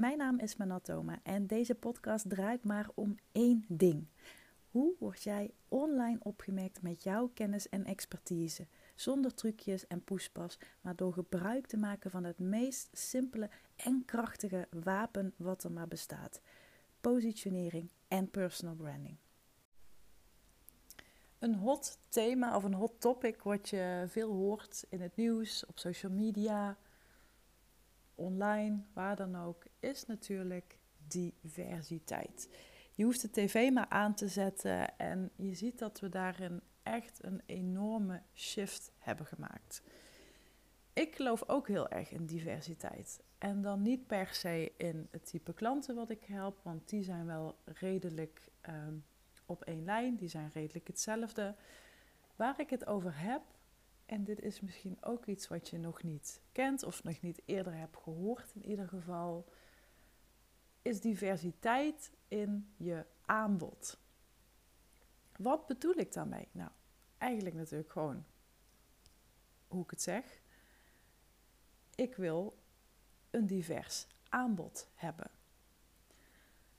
Mijn naam is Manatoma en deze podcast draait maar om één ding. Hoe word jij online opgemerkt met jouw kennis en expertise? Zonder trucjes en poespas, maar door gebruik te maken van het meest simpele en krachtige wapen wat er maar bestaat: positionering en personal branding. Een hot thema of een hot topic wat je veel hoort in het nieuws, op social media, online, waar dan ook, is natuurlijk diversiteit. Je hoeft de tv maar aan te zetten en je ziet dat we daarin echt een enorme shift hebben gemaakt. Ik geloof ook heel erg in diversiteit. En dan niet per se in het type klanten wat ik help, want die zijn wel redelijk ehm, op één lijn, die zijn redelijk hetzelfde. Waar ik het over heb, en dit is misschien ook iets wat je nog niet kent of nog niet eerder hebt gehoord in ieder geval, is diversiteit in je aanbod. Wat bedoel ik daarmee? Nou, eigenlijk natuurlijk gewoon hoe ik het zeg. Ik wil een divers aanbod hebben.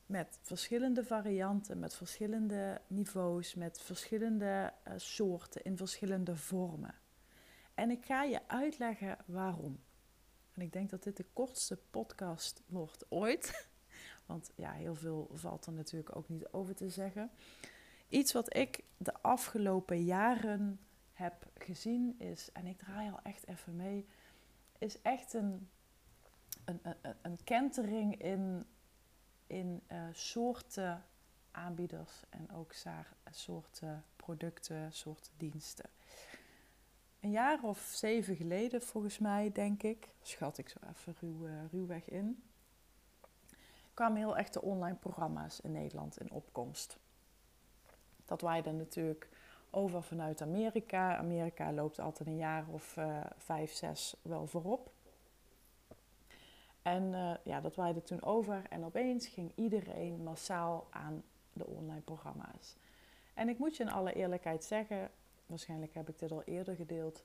Met verschillende varianten, met verschillende niveaus, met verschillende uh, soorten, in verschillende vormen. En ik ga je uitleggen waarom. En ik denk dat dit de kortste podcast wordt ooit. Want ja, heel veel valt er natuurlijk ook niet over te zeggen. Iets wat ik de afgelopen jaren heb gezien is, en ik draai al echt even mee, is echt een, een, een, kentering in, in uh, soorten aanbieders en ook soorten producten, soorten diensten een jaar of zeven geleden, volgens mij, denk ik, schat ik zo even ruw, uh, ruwweg in, kwamen heel echte online programma's in Nederland in opkomst. Dat waaide natuurlijk over vanuit Amerika. Amerika loopt altijd een jaar of uh, vijf, zes wel voorop. En uh, ja, dat waaide toen over en opeens ging iedereen massaal aan de online programma's. En ik moet je in alle eerlijkheid zeggen, waarschijnlijk heb ik dit al eerder gedeeld.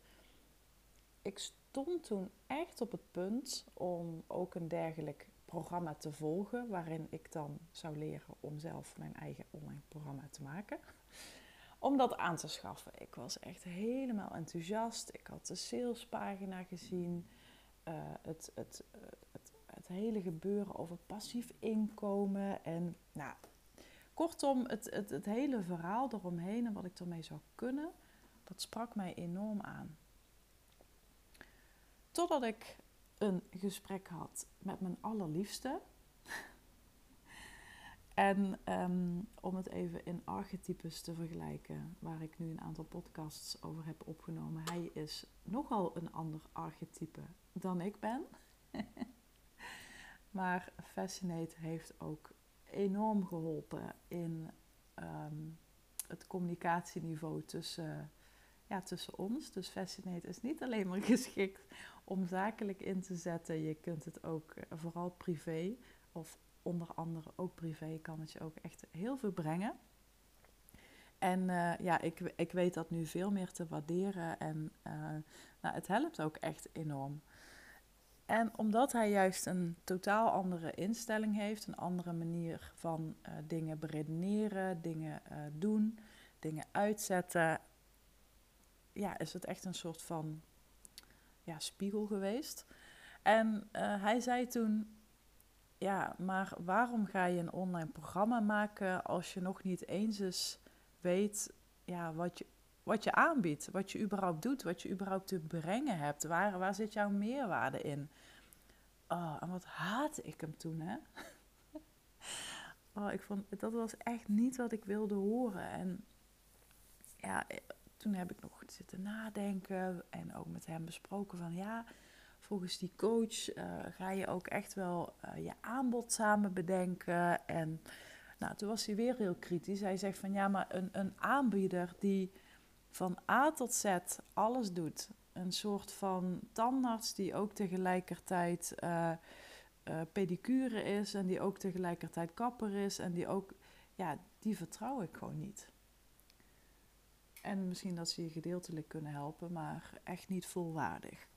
Ik stond toen echt op het punt om ook een dergelijk programma te volgen, waarin ik dan zou leren om zelf mijn eigen online programma te maken. Om dat aan te schaffen. Ik was echt helemaal enthousiast. Ik had de salespagina gezien. Uh, het, het, het, het, hele gebeuren over passief inkomen. En nou, kortom, het, het, het hele verhaal eromheen en wat ik ermee zou kunnen dat sprak mij enorm aan. Totdat ik een gesprek had met mijn allerliefste. en ehm, om het even in archetypes te vergelijken, waar ik nu een aantal podcasts over heb opgenomen. Hij is nogal een ander archetype dan ik ben. maar Fascinate heeft ook enorm geholpen in ehm, het communicatieniveau tussen ja, tussen ons. Dus Fascinate is niet alleen maar geschikt om zakelijk in te zetten. Je kunt het ook eh, vooral privé, of onder andere ook privé, kan het je ook echt heel veel brengen. En uh, ja, ik, ik weet dat nu veel meer te waarderen en uh, nou, het helpt ook echt enorm. En omdat hij juist een totaal andere instelling heeft, een andere manier van dingen beredeneren, dingen doen, dingen uitzetten ja, is het echt een soort van ja, spiegel geweest. En uh, hij zei toen, ja, maar waarom ga je een online programma maken als je nog niet eens eens weet ja, wat, je, wat je aanbiedt, wat je überhaupt doet, wat je überhaupt te brengen hebt? Waar, waar zit jouw meerwaarde in? Oh, en wat haatte ik hem toen, hè? oh, ik vond, dat was echt niet wat ik wilde horen. En ja, toen heb ik nog zitten nadenken en ook met hem besproken van ja, volgens die coach uh, ga je ook echt wel uh, je aanbod samen bedenken. En nou, toen was hij weer heel kritisch. Hij zegt van ja, maar een, een aanbieder die van A tot Z alles doet. Een soort van tandarts die ook tegelijkertijd uh, pedicure is en die ook tegelijkertijd kapper is en die ook, ja, die vertrouw ik gewoon niet. En misschien dat ze je gedeeltelijk kunnen helpen, maar echt niet volwaardig.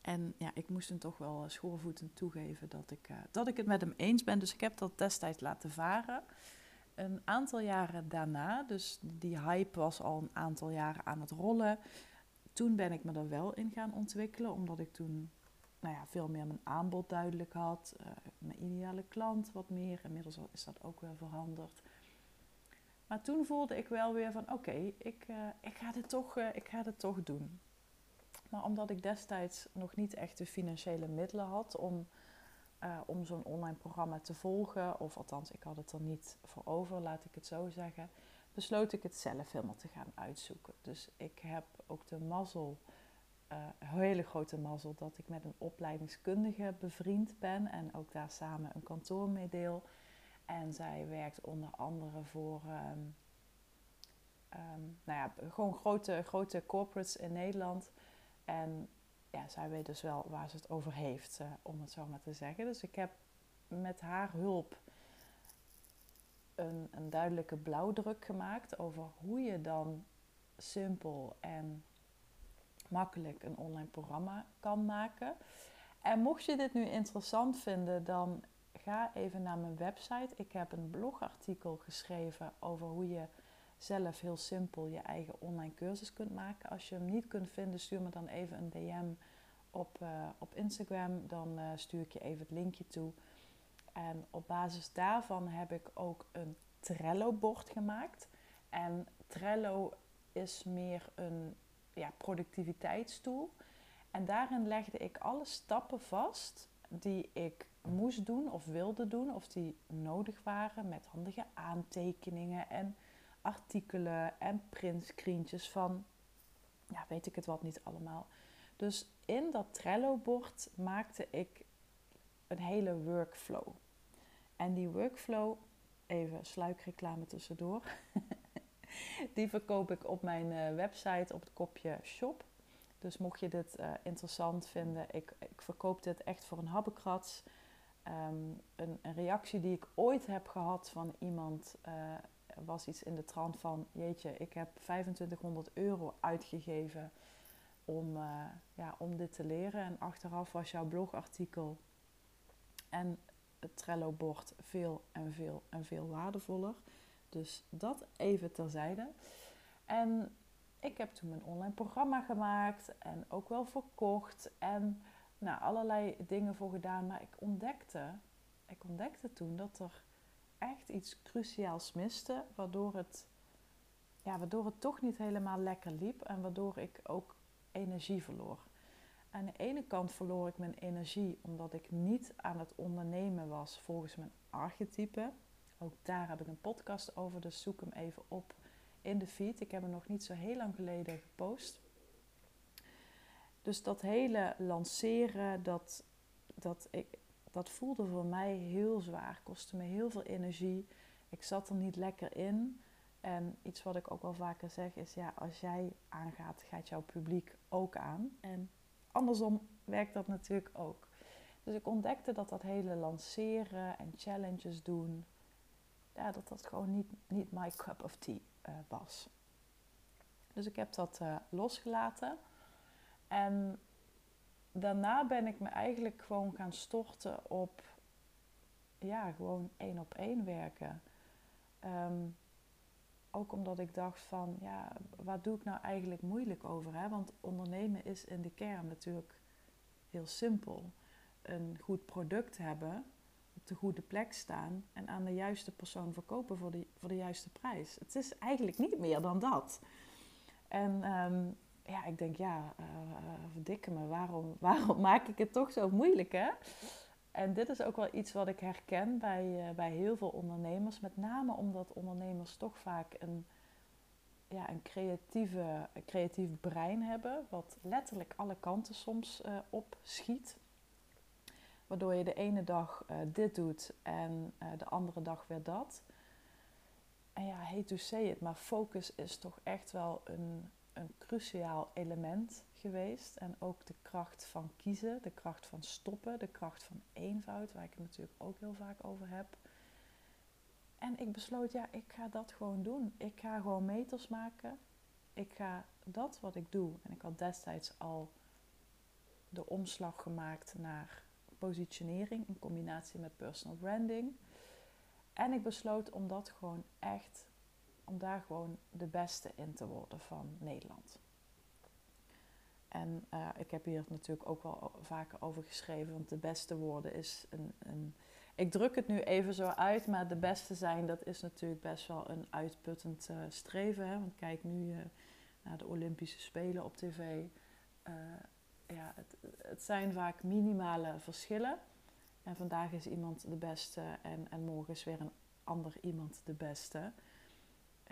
En ja, ik moest hem toch wel schoorvoetend toegeven dat ik, dat ik het met hem eens ben. Dus ik heb dat destijds laten varen. Een aantal jaren daarna, dus die hype was al een aantal jaren aan het rollen. Toen ben ik me er wel in gaan ontwikkelen, omdat ik toen nou ja, veel meer mijn aanbod duidelijk had. Uh, mijn ideale klant wat meer. Inmiddels is dat ook weer veranderd. Maar toen voelde ik wel weer van oké, ik, uh, ik, ga dit toch, uh, ik ga dit toch doen. Maar omdat ik destijds nog niet echt de financiële middelen had om, om zo'n online programma te volgen, of althans ik had het er niet voor over, laat ik het zo zeggen, besloot ik het zelf helemaal te gaan uitzoeken. Dus ik heb ook de mazzel hele grote mazzel dat ik met een opleidingskundige bevriend ben en ook daar samen een kantoor mee deel. En zij werkt onder andere voor um, um, nou ja, gewoon grote, grote corporates in Nederland. En ja, zij weet dus wel waar ze het over heeft, uh, om het zo maar te zeggen. Dus ik heb met haar hulp een, een duidelijke blauwdruk gemaakt over hoe je dan simpel en makkelijk een online programma kan maken. En mocht je dit nu interessant vinden, dan ga even naar mijn website. Ik heb een blogartikel geschreven over hoe je zelf heel simpel je eigen online cursus kunt maken. Als je hem niet kunt vinden, stuur me dan even een DM op, uh, op Instagram. Dan uh, stuur ik je even het linkje toe. En op basis daarvan heb ik ook een Trello-bord gemaakt. En Trello is meer een ja, productiviteitstool. En daarin legde ik alle stappen vast die ik moest doen of wilde doen, of die nodig waren met handige aantekeningen en artikelen en printscreentjes van, ja, weet ik het wat niet allemaal. Dus in dat Trello-bord maakte ik een hele workflow. En die workflow, even sluikreclame tussendoor. Die verkoop ik op mijn uh, website op het kopje shop. Dus mocht je dit uh, interessant vinden, ik, ik verkoop dit echt voor een habbekrats. Um, een, reactie die ik ooit heb gehad van iemand uh, was iets in de trant van: Jeetje, ik heb 2500 euro uitgegeven om, ja, om dit te leren. En achteraf was jouw blogartikel en het Trello-bord veel en veel en veel waardevoller. Dus dat even terzijde. En ik heb toen een online programma gemaakt en ook wel verkocht en nou, allerlei dingen voor gedaan. Maar ik ontdekte, ik ontdekte toen dat er echt iets cruciaals miste, waardoor het, ja, waardoor het toch niet helemaal lekker liep en waardoor ik ook energie verloor. Aan de ene kant verloor ik mijn energie omdat ik niet aan het ondernemen was volgens mijn archetype. Ook daar heb ik een podcast over, dus zoek hem even op in de feed. Ik heb hem nog niet zo heel lang geleden gepost. Dus dat hele lanceren, dat, dat, ik, dat voelde voor mij heel zwaar. Kostte me heel veel energie. Ik zat er niet lekker in. En iets wat ik ook wel vaker zeg is: ja, als jij aangaat, gaat jouw publiek ook aan. En andersom werkt dat natuurlijk ook. Dus ik ontdekte dat dat hele lanceren en challenges doen, ja, dat dat gewoon niet, niet my cup of tea uh, was. Dus ik heb dat uh, losgelaten. En daarna ben ik me eigenlijk gewoon gaan storten op, ja, gewoon één op één werken. Um, ook omdat ik dacht van, ja, waar doe ik nou eigenlijk moeilijk over? Hè? Want ondernemen is in de kern natuurlijk heel simpel. Een goed product hebben de goede plek staan en aan de juiste persoon verkopen voor de, voor de juiste prijs. Het is eigenlijk niet meer dan dat. En ehm, ja, ik denk, ja, uh, verdikke me, waarom, waarom maak ik het toch zo moeilijk, hè? En dit is ook wel iets wat ik herken bij, uh, bij heel veel ondernemers. Met name omdat ondernemers toch vaak een, ja, een, creatieve, creatief brein hebben. Wat letterlijk alle kanten soms opschiet. Waardoor je de ene dag dit doet en de andere dag weer dat. En ja, hate to say it, maar focus is toch echt wel een, een cruciaal element geweest. En ook de kracht van kiezen, de kracht van stoppen, de kracht van eenvoud, waar ik het natuurlijk ook heel vaak over heb. En ik besloot, ja, ik ga dat gewoon doen. Ik ga gewoon meters maken. Ik ga dat wat ik doe. En ik had destijds al de omslag gemaakt naar positionering in combinatie met personal branding. En ik besloot om dat gewoon echt, om daar gewoon de beste in te worden van Nederland. En uh, ik heb hier natuurlijk ook wel vaker over geschreven, want de beste woorden is een, een, Ik druk het nu even zo uit, maar de beste zijn, dat is natuurlijk best wel een uitputtend uh, streven. Hè? Want kijk nu uh, naar de Olympische Spelen op tv. ja, het, het zijn vaak minimale verschillen. En vandaag is iemand de beste en, en morgen is weer een ander iemand de beste.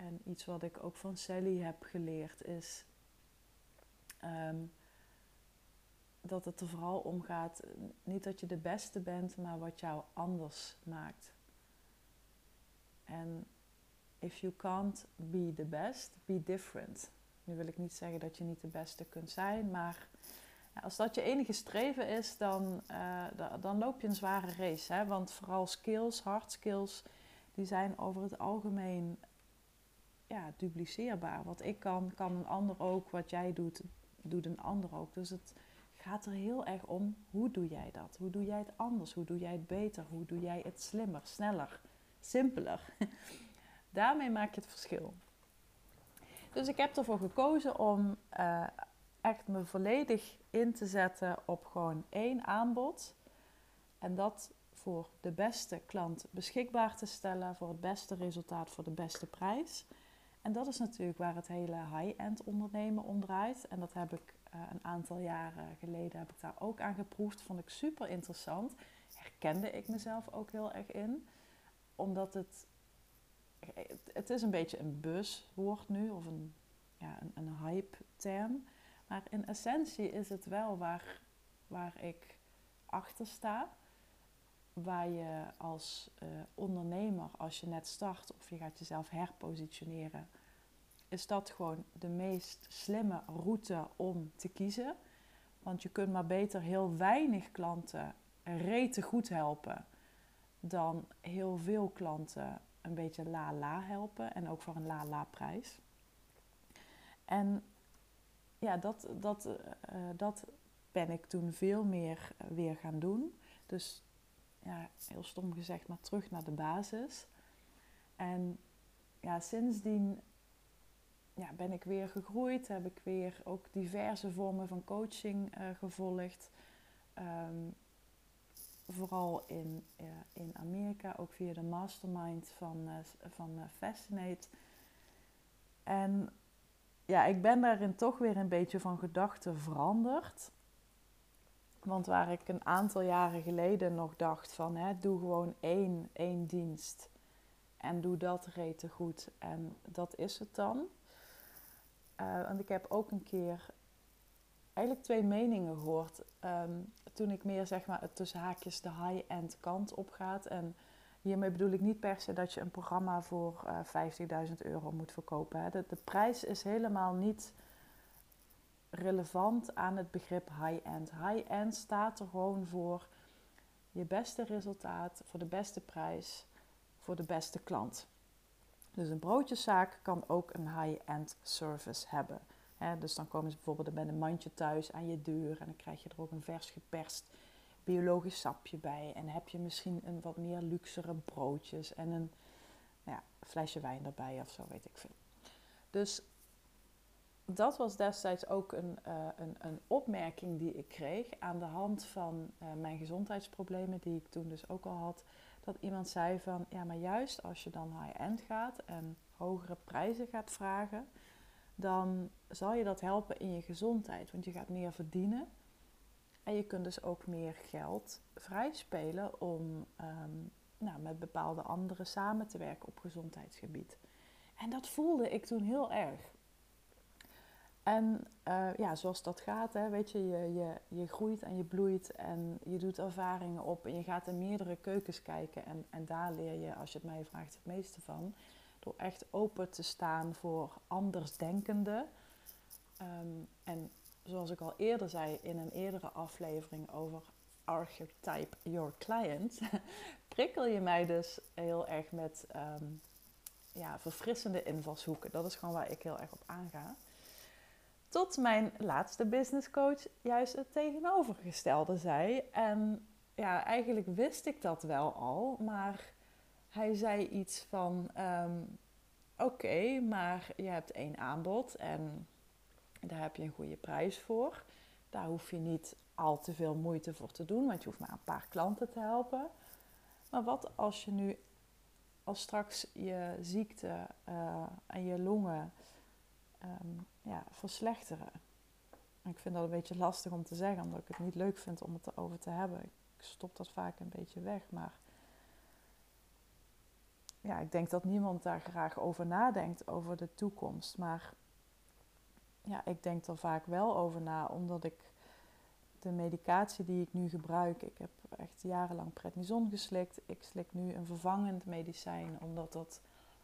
En iets wat ik ook van Sally heb geleerd is Ehm, dat het er vooral om gaat, niet dat je de beste bent, maar wat jou anders maakt. En if you can't be the best, be different. Nu wil ik niet zeggen dat je niet de beste kunt zijn, maar als dat je enige streven is, dan, uh, dan loop je een zware race. Hè? Want vooral skills, hard skills, die zijn over het algemeen ja, dupliceerbaar. Wat ik kan, kan een ander ook. Wat jij doet, doet een ander ook. Dus het gaat er heel erg om, hoe doe jij dat? Hoe doe jij het anders? Hoe doe jij het beter? Hoe doe jij het slimmer, sneller, simpeler? Daarmee maak je het verschil. Dus ik heb ervoor gekozen om uh, echt me volledig in te zetten op gewoon één aanbod. En dat voor de beste klant beschikbaar te stellen, voor het beste resultaat, voor de beste prijs. En dat is natuurlijk waar het hele high-end ondernemen om draait. En dat heb ik uh, een aantal jaren geleden heb ik daar ook aan geproefd. Vond ik super interessant. Herkende ik mezelf ook heel erg in. Omdat het, het is een beetje een buzzwoord nu, of een, ja, een, een hype-term. Maar in essentie is het wel waar, waar ik achter sta. Waar je als uh, ondernemer, als je net start of je gaat jezelf herpositioneren, is dat gewoon de meest slimme route om te kiezen. Want je kunt maar beter heel weinig klanten rete goed helpen dan heel veel klanten een beetje la-la helpen en ook voor een la-la prijs. En ja, dat, dat, uh, dat ben ik toen veel meer weer gaan doen. Dus ja, heel stom gezegd, maar terug naar de basis. En ja, sindsdien ja, ben ik weer gegroeid, heb ik weer ook diverse vormen van coaching uh, gevolgd. Um, vooral in, uh, in Amerika, ook via de mastermind van, uh, van Fascinate. En ja, ik ben daarin toch weer een beetje van gedachten veranderd. Want waar ik een aantal jaren geleden nog dacht van, hè, doe gewoon één, één dienst. En doe dat rete goed. En dat is het dan. Uh, want ik heb ook een keer eigenlijk twee meningen gehoord. Um, toen ik meer zeg maar het tussen haakjes de high-end kant op gaat. En hiermee bedoel ik niet per se dat je een programma voor uh, eh, 50.000 euro moet verkopen. Hè. De, prijs is helemaal niet relevant aan het begrip high-end. High-end staat er gewoon voor je beste resultaat, voor de beste prijs, voor de beste klant. Dus een broodjeszaak kan ook een high-end service hebben. dus dan komen ze bijvoorbeeld met een mandje thuis aan je deur en dan krijg je er ook een vers geperst biologisch sapje bij. En heb je misschien een wat meer luxere broodjes en een nou ja, flesje wijn erbij of zo, weet ik veel. Dus dat was destijds ook een, uh, een, een, opmerking die ik kreeg aan de hand van uh, mijn gezondheidsproblemen, die ik toen dus ook al had dat iemand zei van ja, maar juist als je dan high-end gaat en hogere prijzen gaat vragen, dan zal je dat helpen in je gezondheid, want je gaat meer verdienen. En je kunt dus ook meer geld vrijspelen om um, nou, met bepaalde anderen samen te werken op gezondheidsgebied. En dat voelde ik toen heel erg. En uh, ja, zoals dat gaat, hè, weet je, je, je, je groeit en je bloeit en je doet ervaringen op en je gaat in meerdere keukens kijken. En, en daar leer je, als je het mij vraagt, het meeste van. Door echt open te staan voor andersdenkenden. Um, en zoals ik al eerder zei in een eerdere aflevering over Archetype Your Client, prikkel je mij dus heel erg met um, ja, verfrissende invalshoeken. Dat is gewoon waar ik heel erg op aanga. Tot mijn laatste business coach juist het tegenovergestelde zei. En ja, eigenlijk wist ik dat wel al, maar hij zei iets van: ehm, Oké, maar je hebt één aanbod en daar heb je een goede prijs voor. Daar hoef je niet al te veel moeite voor te doen, want je hoeft maar een paar klanten te helpen. Maar wat als je nu, als straks je ziekte uh, en je longen um, ja, verslechteren? Ik vind dat een beetje lastig om te zeggen, omdat ik het niet leuk vind om het erover te hebben. Ik stop dat vaak een beetje weg, maar ja, ik denk dat niemand daar graag over nadenkt, over de toekomst. Maar ja, ik denk er vaak wel over na, omdat ik de medicatie die ik nu gebruik, ik heb echt jarenlang prednison geslikt. Ik slik nu een vervangend medicijn, omdat dat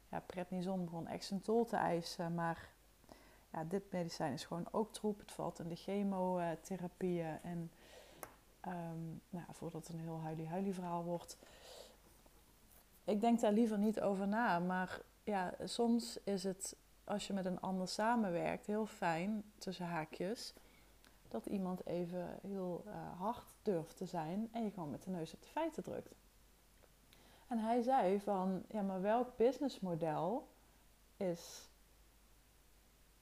ja, prednison begon echt zijn tol te eisen. Maar ja, dit medicijn is gewoon ook troep. Het valt in de chemotherapieën. En um, nou, voordat het een heel huilie-huilie verhaal wordt. Ik denk daar liever niet over na. Maar ja, soms is het, als je met een ander samenwerkt, heel fijn, tussen haakjes... dat iemand even heel uh, hard durft te zijn en je gewoon met de neus op de feiten drukt. En hij zei van, ja, maar welk businessmodel is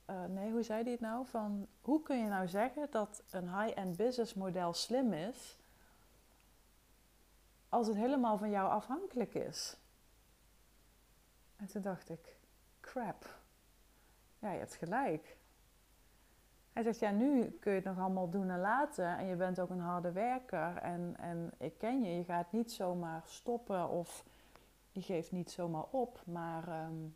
uh, nee, hoe zei hij het nou? Van hoe kun je nou zeggen dat een high-end business model slim is als het helemaal van jou afhankelijk is? En toen dacht ik, crap. Ja, je hebt gelijk. Hij zegt, ja, nu kun je het nog allemaal doen en laten. En je bent ook een harde werker. En, en ik ken je, je gaat niet zomaar stoppen of je geeft niet zomaar op. Maar um,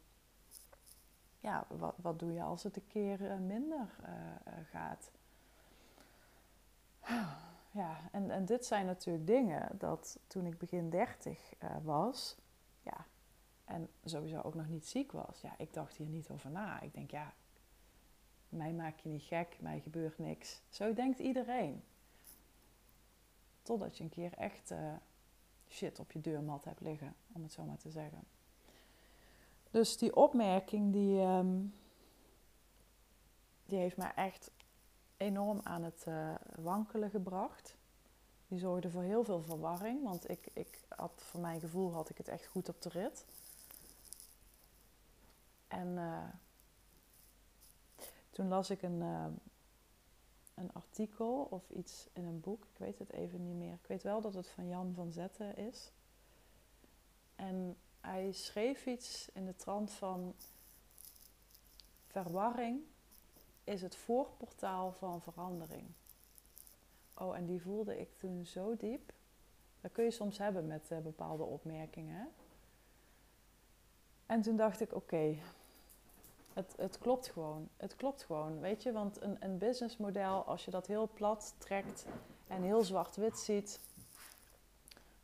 ja, wat, wat doe je als het een keer eh, minder uh, gaat? Ja, en, en dit zijn natuurlijk dingen dat toen ik begin 30 uh, was, ja, en sowieso ook nog niet ziek was, ja, ik dacht hier niet over na. Ik denk, ja, mij maak je niet gek, mij gebeurt niks. Zo denkt iedereen. Totdat je een keer echt shit op je deurmat hebt liggen, om het zo maar te zeggen. Dus die opmerking die, um, die heeft mij echt enorm aan het uh, wankelen gebracht. Die zorgde voor heel veel verwarring, want ik, ik had, voor mijn gevoel had ik het echt goed op de rit. En uh, toen las ik een, uh, een artikel of iets in een boek, ik weet het even niet meer. Ik weet wel dat het van Jan van Zetten is. En hij schreef iets in de trant van verwarring is het voorportaal van verandering. Oh, en die voelde ik toen zo diep. Dat kun je soms hebben met uh, bepaalde opmerkingen. En toen dacht ik, oké, het, het klopt gewoon. Het klopt gewoon, weet je. Want een, een businessmodel, als je dat heel plat trekt en heel zwart-wit ziet,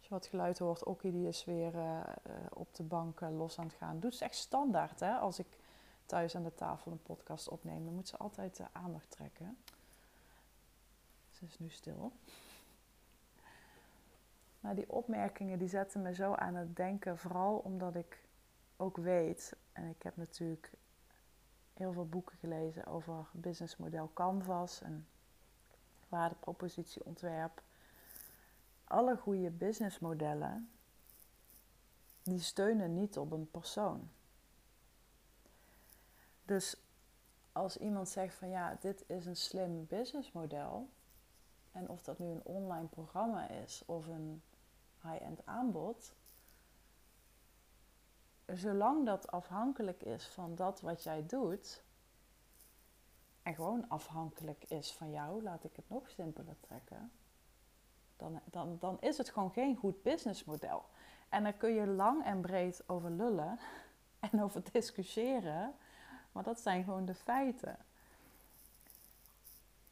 wat geluid hoort, Okkie die is weer uh, op de bank los aan het gaan. Doet ze echt standaard, hè? Als ik thuis aan de tafel een podcast opneem, dan moet ze altijd de aandacht trekken. Ze is nu stil. Maar die opmerkingen die zetten me zo aan het denken, vooral omdat ik ook weet, en ik heb natuurlijk heel veel boeken gelezen over businessmodel Canvas en waardepropositieontwerp alle goede businessmodellen, die steunen niet op een persoon. Dus als iemand zegt van ja, dit is een slim businessmodel, en of dat nu een online programma is of een high-end aanbod, zolang dat afhankelijk is van dat wat jij doet, en gewoon afhankelijk is van jou, laat ik het nog simpeler trekken, dan, dan, dan is het gewoon geen goed businessmodel. En daar kun je lang en breed over lullen en over discussiëren, maar dat zijn gewoon de feiten.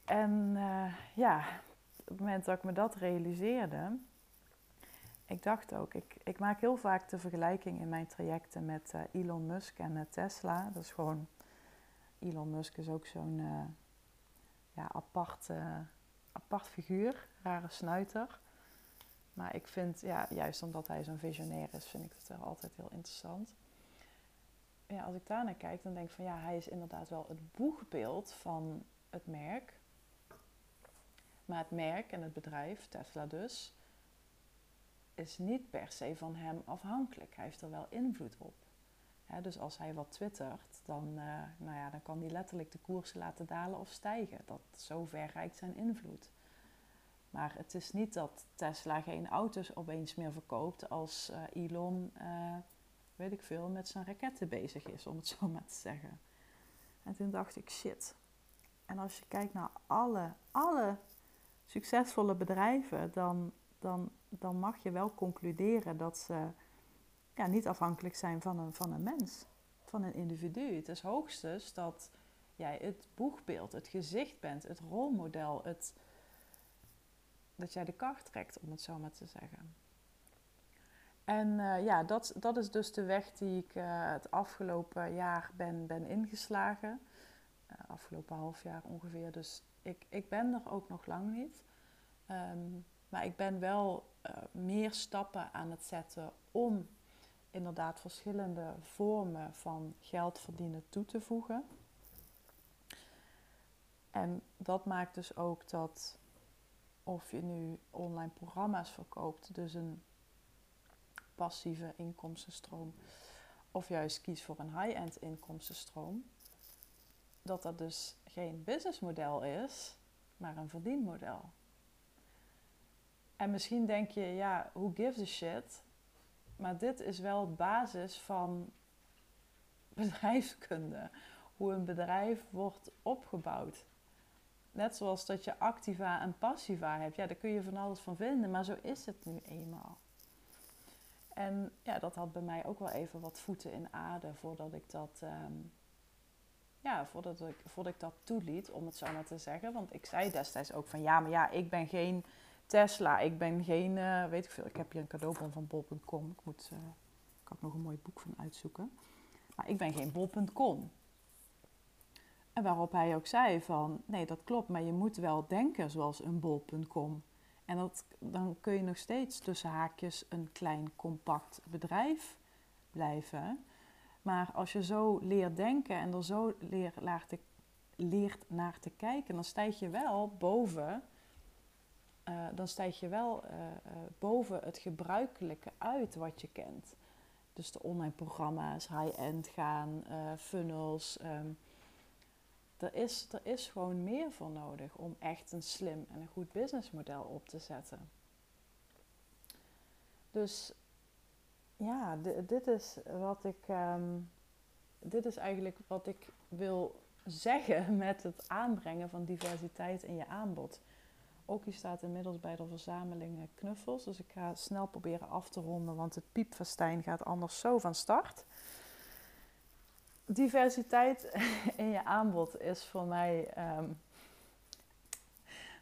En uh, ja, op het moment dat ik me dat realiseerde, ik dacht ook, ik, ik maak heel vaak de vergelijking in mijn trajecten met uh, Elon Musk en uh, Tesla. Dat is gewoon, Elon Musk is ook zo'n ja, apart apart figuur, rare snuiter. Maar ik vind, ja, juist omdat hij zo'n visionair is, vind ik het wel altijd heel interessant. Ja, als ik daar naar kijk, dan denk ik van ja, hij is inderdaad wel het boegbeeld van het merk. Maar het merk en het bedrijf, Tesla dus, is niet per se van hem afhankelijk. Hij heeft er wel invloed op. dus als hij wat twittert, dan, uh, nou ja, dan kan hij letterlijk de koersen laten dalen of stijgen. Dat, zover reikt zijn invloed. Maar het is niet dat Tesla geen auto's opeens meer verkoopt als uh, Elon, uh, weet ik veel, met zijn raketten bezig is, om het zo maar te zeggen. En toen dacht ik, shit. En als je kijkt naar alle, alle succesvolle bedrijven, dan, dan, dan mag je wel concluderen dat ze ja, niet afhankelijk zijn van een, van een mens, van een individu. Het is hoogstens dat jij het boegbeeld, het gezicht bent, het rolmodel, het, dat jij de kaart trekt, om het zo maar te zeggen. En uh, ja, dat, dat is dus de weg die ik uh, het afgelopen jaar ben, ben ingeslagen. Uh, afgelopen half jaar ongeveer. Dus ik, ik ben er ook nog lang niet. Um, maar ik ben wel meer stappen aan het zetten om inderdaad verschillende vormen van geld verdienen toe te voegen. En dat maakt dus ook dat of je nu online programma's verkoopt, dus een passieve inkomstenstroom, of juist kies voor een high-end inkomstenstroom, dat dat dus geen businessmodel is, maar een verdienmodel. En misschien denk je, ja, who gives a shit? Maar dit is wel basis van bedrijfskunde. Hoe een bedrijf wordt opgebouwd. Net zoals dat je activa en passiva hebt. Ja, daar kun je van alles van vinden, maar zo is het nu eenmaal. En ja, dat had bij mij ook wel even wat voeten in aarde voordat ik dat, um, ja, voordat ik, voordat ik dat toeliet, om het zo maar te zeggen. Want ik zei destijds ook van ja, maar ja, ik ben geen Tesla, ik ben geen, uh, weet ik veel, ik heb hier een cadeaubon van bol.com. Ik moet, uh, kan ik nog een mooi boek van uitzoeken. Maar ik ben geen bol.com. En waarop hij ook zei van, nee dat klopt, maar je moet wel denken zoals een bol.com. En dat, dan kun je nog steeds tussen haakjes een klein compact bedrijf blijven. Maar als je zo leert denken en er zo leert, leert naar te kijken, dan stijg je wel boven, uh, dan stijg je wel uh, uh, boven het gebruikelijke uit wat je kent. Dus de online programma's, high-end gaan, funnels. Um, er is, er is gewoon meer voor nodig om echt een slim en een goed businessmodel op te zetten. Dus ja, dit is wat ik. Um, dit is eigenlijk wat ik wil zeggen met het aanbrengen van diversiteit in je aanbod. Ook staat inmiddels bij de verzameling knuffels. Dus ik ga snel proberen af te ronden, want het piepfestijn gaat anders zo van start diversiteit in je aanbod is voor mij. Um,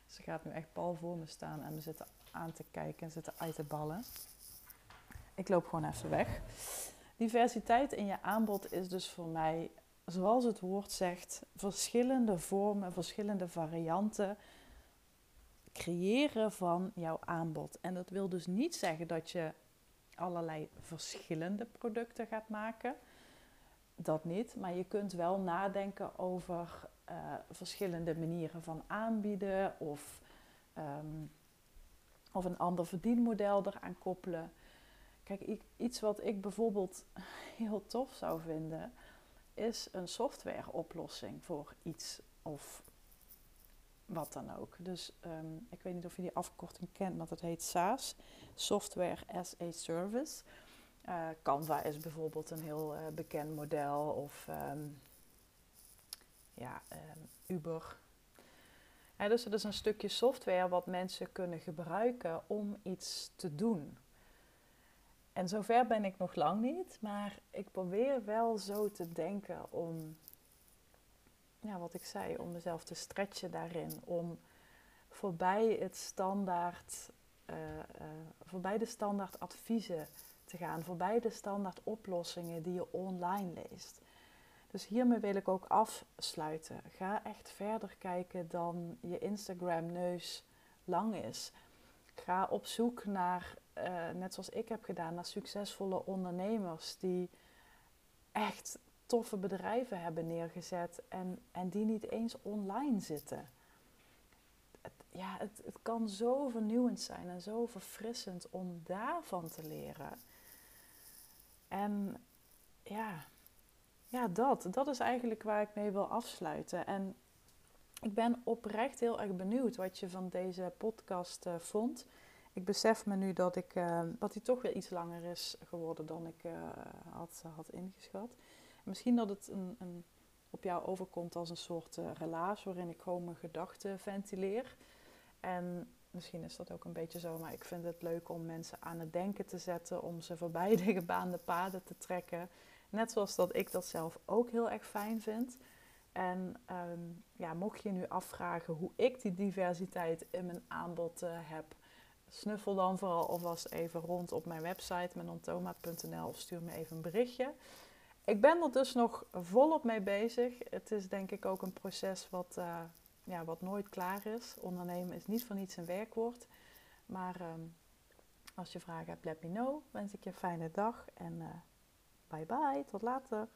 ze gaat nu echt pal voor me staan en me zitten aan te kijken en zitten uit te ballen. Ik loop gewoon even weg. Diversiteit in je aanbod is dus voor mij, zoals het woord zegt, verschillende vormen, verschillende varianten creëren van jouw aanbod. En dat wil dus niet zeggen dat je allerlei verschillende producten gaat maken dat niet. Maar je kunt wel nadenken over uh, verschillende manieren van aanbieden of, um, of een ander verdienmodel eraan koppelen. Kijk, iets wat ik bijvoorbeeld heel tof zou vinden, is een softwareoplossing voor iets of wat dan ook. Dus um, ik weet niet of je die afkorting kent, maar dat heet SaaS, Software as a Service. Uh, Canva is bijvoorbeeld een heel uh, bekend model of um, ja, um, Uber. Dus het is een stukje software wat mensen kunnen gebruiken om iets te doen. En zover ben ik nog lang niet, maar ik probeer wel zo te denken om, ja, wat ik zei, om mezelf te stretchen daarin. Om voorbij het standaard, uh, voorbij de standaard adviezen te gaan, voorbij de standaard oplossingen die je online leest. Dus hiermee wil ik ook afsluiten. Ga echt verder kijken dan je Instagram-neus lang is. Ga op zoek naar, uh, net zoals ik heb gedaan, naar succesvolle ondernemers die echt toffe bedrijven hebben neergezet en, en die niet eens online zitten. Ja, het, het kan zo vernieuwend zijn en zo verfrissend om daarvan te leren. En ja, ja, dat. Dat is eigenlijk waar ik mee wil afsluiten. En ik ben oprecht heel erg benieuwd wat je van deze podcast uh, vond. Ik besef me nu dat, ik, uh, dat hij toch weer iets langer is geworden dan ik uh, had, had ingeschat. Misschien dat het een, een, op jou overkomt als een soort relaas waarin ik gewoon mijn gedachten ventileer. En misschien is dat ook een beetje zo, maar ik vind het leuk om mensen aan het denken te zetten, om ze voorbij de gebaande paden te trekken. Net zoals dat ik dat zelf ook heel erg fijn vind. En um, ja, mocht je nu afvragen hoe ik die diversiteit in mijn aanbod uh, heb, snuffel dan vooral alvast even rond op mijn website menontoma.nl of stuur me even een berichtje. Ik ben er dus nog volop mee bezig. Het is denk ik ook een proces wat, uh, ja, wat nooit klaar is. Ondernemen is niet van niets een werkwoord. Maar um, als je vragen hebt, let me know. Wens ik je een fijne dag en uh, bye bye. Tot later.